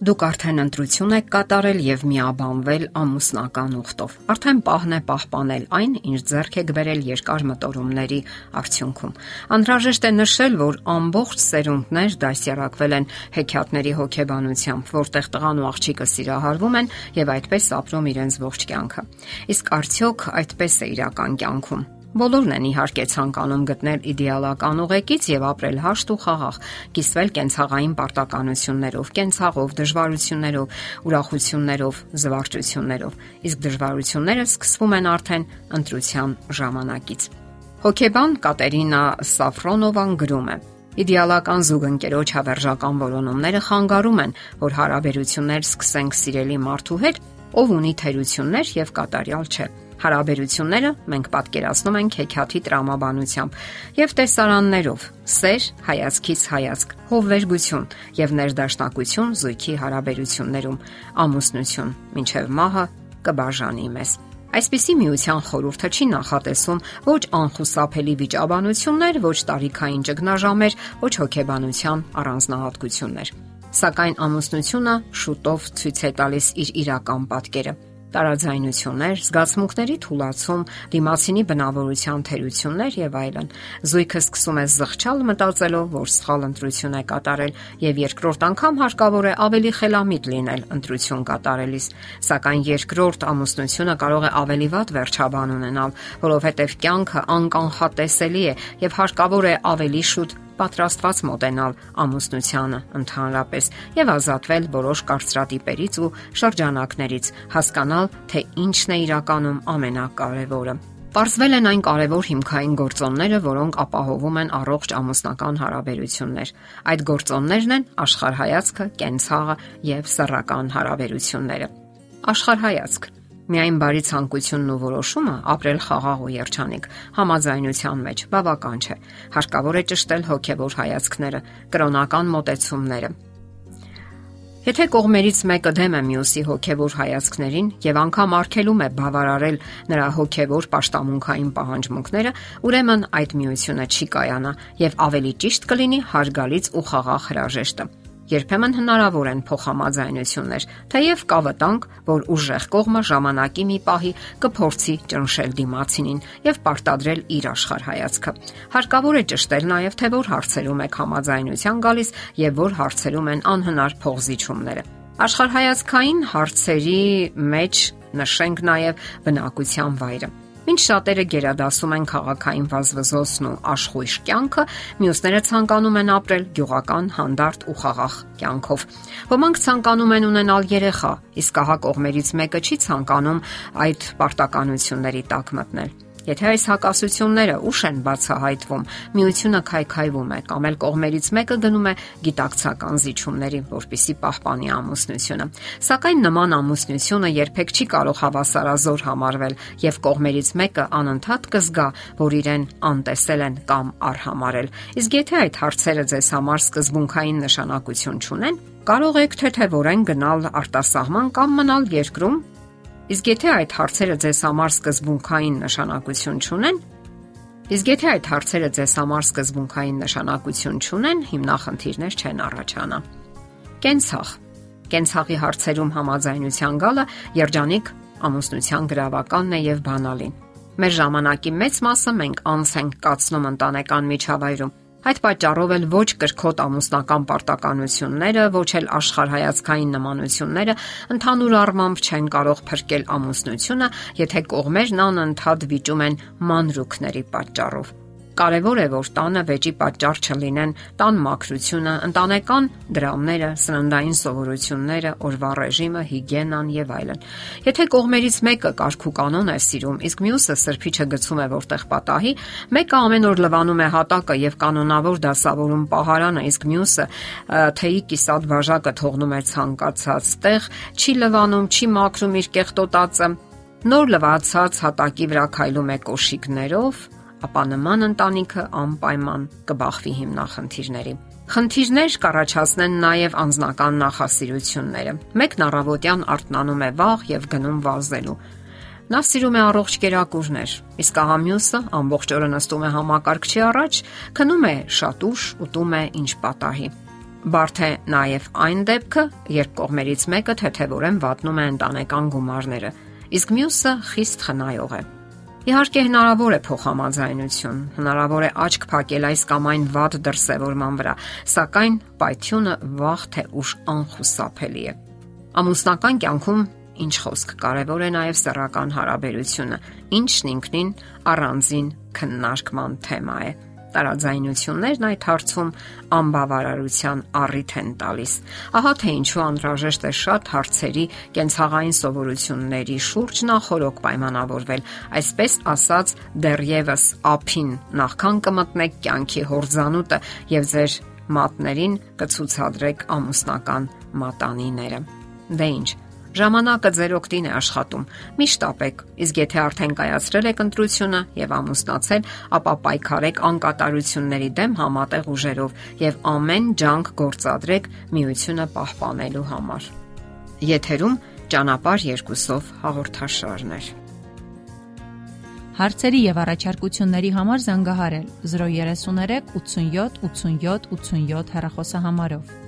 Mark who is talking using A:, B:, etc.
A: Դուք արդեն ընտրություն եք կատարել եւ միաբանվել ամուսնական ուխտով։ Արդեն պահն է պահպանել այն, ինչ ձեռք եք բերել երկար մտորումների արդյունքում։ Անհրաժեշտ է նշել, որ ամբողջ սերունդներ դասյարակվել են հեքիաթների հոգեբանությամբ, որտեղ տղան ու աղջիկը սիրահարվում են եւ այդպես ապրում իրենց ողջ կյանքը։ Իսկ արդյոք այդպես է իրական կյանքում։ Բոլորն են իհարկե ցանկանում գտնել իդեալական ուղեկից եւ ապրել հաշտ ու խաղաղ, կիսվել կենցաղային պարտականություններով, կենցաղով, դժվարություններով, ուրախություններով, զվարճություններով։ Իսկ դժվարությունները սկսվում են արդեն ընտրության ժամանակից։ Հոկեբան Կատերինա Սաֆրոնովան գրում է. Իդեալական զուգընկերոջ հավերժական որոնումները խանգարում են, որ հարաբերություններ սկսենք սիրելի մարդու հետ, ով ունի թերություններ եւ կատարյալ չէ։ Հարաբերությունները մենք պատկերացնում ենք հեքիաթի տրամաբանությամբ եւ տեսարաններով՝ սեր, հայացքից հայացք, հովվերգություն եւ ներդաշնակություն զույգի հարաբերություններում, ամուսնություն, ինչեւ մահը կբաժանի մեզ։ Այսպիսի միության խորհուրդը չի նախատեսում ոչ անխուսափելի վիճաբանություններ, ոչ տարիքային ճգնաժամեր, ոչ հոգեբանության առանձնահատկություններ։ Սակայն ամուսնությունը շուտով ցույց է տալիս իր իրական պատկերը տարաձայնություններ, զգացմունքների թուլացում, դիմացինի բնավորության թերություններ եւ այլն։ Զույգը սկսում է զղջալ մտածելով, որ սխալ ընտրություն է կատարել եւ երկրորդ անգամ հարկավոր է ավելի խելամիտ լինել ընտրություն կատարելիս։ Սակայն երկրորդ ամուսնությունը կարող է ավելի վատ վերջաբան ունենալ, որովհետեւ կյանքը անկանխատեսելի է եւ հարկավոր է ավելի շուտ պատրաստված մոտենալ ամուսնությանը ընդհանրապես եւ ազատվել որոշ կարծրատիպերից ու շրջանակներից, հասկանալ, թե ինչն է իրականում ամենակարևորը։ Պարզվել են այն կարևոր հիմքային գործոնները, որոնք ապահովում են առողջ ամուսնական հարաբերություններ։ Այդ գործոններն են աշխարհայացքը, կենցաղը եւ սեռական հարաբերությունները։ Աշխարհայացք Միայն բարի ցանկությունն ու որոշումը ապրել խաղաղ ու երջանիկ համաձայնության մեջ բավական չէ։ Հարկավոր է ճշտել հոգեվոր հայացքները, կրոնական մոտեցումները։ Եթե կողմերից մեկը դեմ է մյուսի հոգեվոր հայացքներին եւ անգամ արգելում է բավարարել նրա հոգեվոր աշտամունքային պահանջմունքները, ուրեմն այդ միությունը չի կայանա եւ ավելի ճիշտ կլինի հարգալից ու խաղաղ հրաժեշտը երբեմն հնարավոր են փոխհամաձայնություններ, թեև կա վտանգ, որ ուժեղ կողմը ժամանակի մի պահի կփորձի ճնշել դիմացինին եւ պարտադրել իր աշխարհայացքը։ Հարկավոր է ճշտել նաեւ թե որ հարցերում եք համաձայնության գալիս եւ որ հարցերում են անհնար փողզիչումները։ Աշխարհայացքային հարցերի մեջ նշենք նաեւ բնակության վայրը։ Ինչ շատերը գերադասում են քաղաքային վազվզոցն ու աշխույժ կյանքը, մյուսները ցանկանում են ապրել գյուղական, հանդարտ ու խաղաղ կյանքով։ Ոմանք ցանկանում են ունենալ երեխա, իսկ ահա կողմերից մեկը չի ցանկանում այդ պարտականությունների տակ մտնել։ Եթե այս հակասությունները ուշ են բացահայտվում, միությունը քայքայվում է կամ էլ կողմերից մեկը գնում է գիտակցական զիջումների, որpիսի պահպանի ամուսնությունը։ Սակայն նման ամուսնությունը երբեք չի կարող հավասարազոր համարվել եւ կողմերից մեկը անընդհատ կզգա, որ իրեն անտեսել են կամ արհամարել։ Իսկ եթե այդ հարցերը ձեզ համար սկզբունքային նշանակություն չունեն, կարող եք թեթևորեն գնալ արտասահման կամ մնալ երկրում, Իսկ եթե այդ հարցերը ձեզ համար սկզբունքային նշանակություն չունեն, իսկ եթե այդ հարցերը ձեզ համար սկզբունքային նշանակություն չունեն, հիմնախնդիրներ չեն առաջանա։ Կենցաղ Կենցաղի հարցերում համաձայնության գալը երջանիկ ամուսնության գրավականն է եւ բանալին։ Մեր ժամանակի մեծ մասը մենք անց ենք կացնում ընտանեկան միջավայրում Այդ պատճառով էլ ոչ կրկոտ ամուսնական պարտականությունները, ոչ էլ աշխարհայացքային նմանությունները ընդհանուր առմամբ չեն կարող փրկել ամուսնությունը, եթե կողմերն անընդհատ վիճում են մանրուքների պատճառով։ Կարևոր է, որ տանը վեճի պատճառ չլինեն տան մաքրությունը, ընտանեկան դրամները, սննդային սովորությունները, օրվա ռեժիմը, հիգիենան եւ այլն։ Եթե կողմերից մեկը կարգու կանոն է սիրում, իսկ մյուսը սրբիչը գցում է որտեղ պատահի, մեկը ամեն օր լվանում է հատակը եւ կանոնավոր դասավորում պահարանը, իսկ մյուսը թեյի կիսատ բաժակը թողնում է ցանկացած տեղ, չի լվանում, չի մաքրում իր կեղտոտածը նոր լվացած հատակի վրա քայլում է կոշիկներով, ապա նման ընտանիքը անպայման կբախվի հիմնախնդիրների։ Խնդիրներ կառաջացնեն նաև անznական նախասիրությունները։ Մեկն առավոտյան արթնանում է վաղ եւ գնում վազելու։ Նա սիրում է առողջ կերակուրներ, իսկ ահամյուսը ամբողջ օրը նստում է համակարգչի առաջ, քնում է շատ ուշ, ուտում է ինչ պատահի։ Բարդ է նաև այն դեպքը, երբ կողմերից մեկը թեթևորեն վատնում է ընտանեկան գումարները, իսկ մյուսը խիստ խնայող է։ Իհարկե հնարավոր է փոխհամաձայնություն, հնարավոր է աչք փակել այս կամ այն վատ դրսևորման վրա, սակայն պայթյունը վաղ թե ուշ անխուսափելի է։ Ամուսնական կյանքում ինչ խոսք, կարևոր է նաև սեռական հարաբերությունը, ինչն ինքնին առանձին քննարկման թեմա է տարաձայնություններն այդ հարցում անբավարարության առիթ են տալիս։ Ահա թե ինչու անհրաժեշտ է շատ հարցերի կենցաղային սովորությունների շուրջ նախորոք պայմանավորվել, այսպես ասած, դեռևս ափին, նախքան կմտնեք կյանքի հորձանուտը եւ ձեր մատներին կցուցադրեք ամուսնական մատանիները։ Դե ինչ, Ժամանակը ձեր օգտին է աշխատում։ Միշտ ապեք, իսկ եթե արդեն կայացրել եք ընտրությունը եւ ամուսնացել, ապա պայքարեք անկատարությունների դեմ համատեղ ուժերով եւ ամեն ջանք գործադրեք միությունը պահպանելու համար։ Եթերում ճանապար երկուսով հաղորդաշարներ։
B: Հարցերի եւ առաջարկությունների համար զանգահարել 033 87 87 87 հեռախոսահամարով։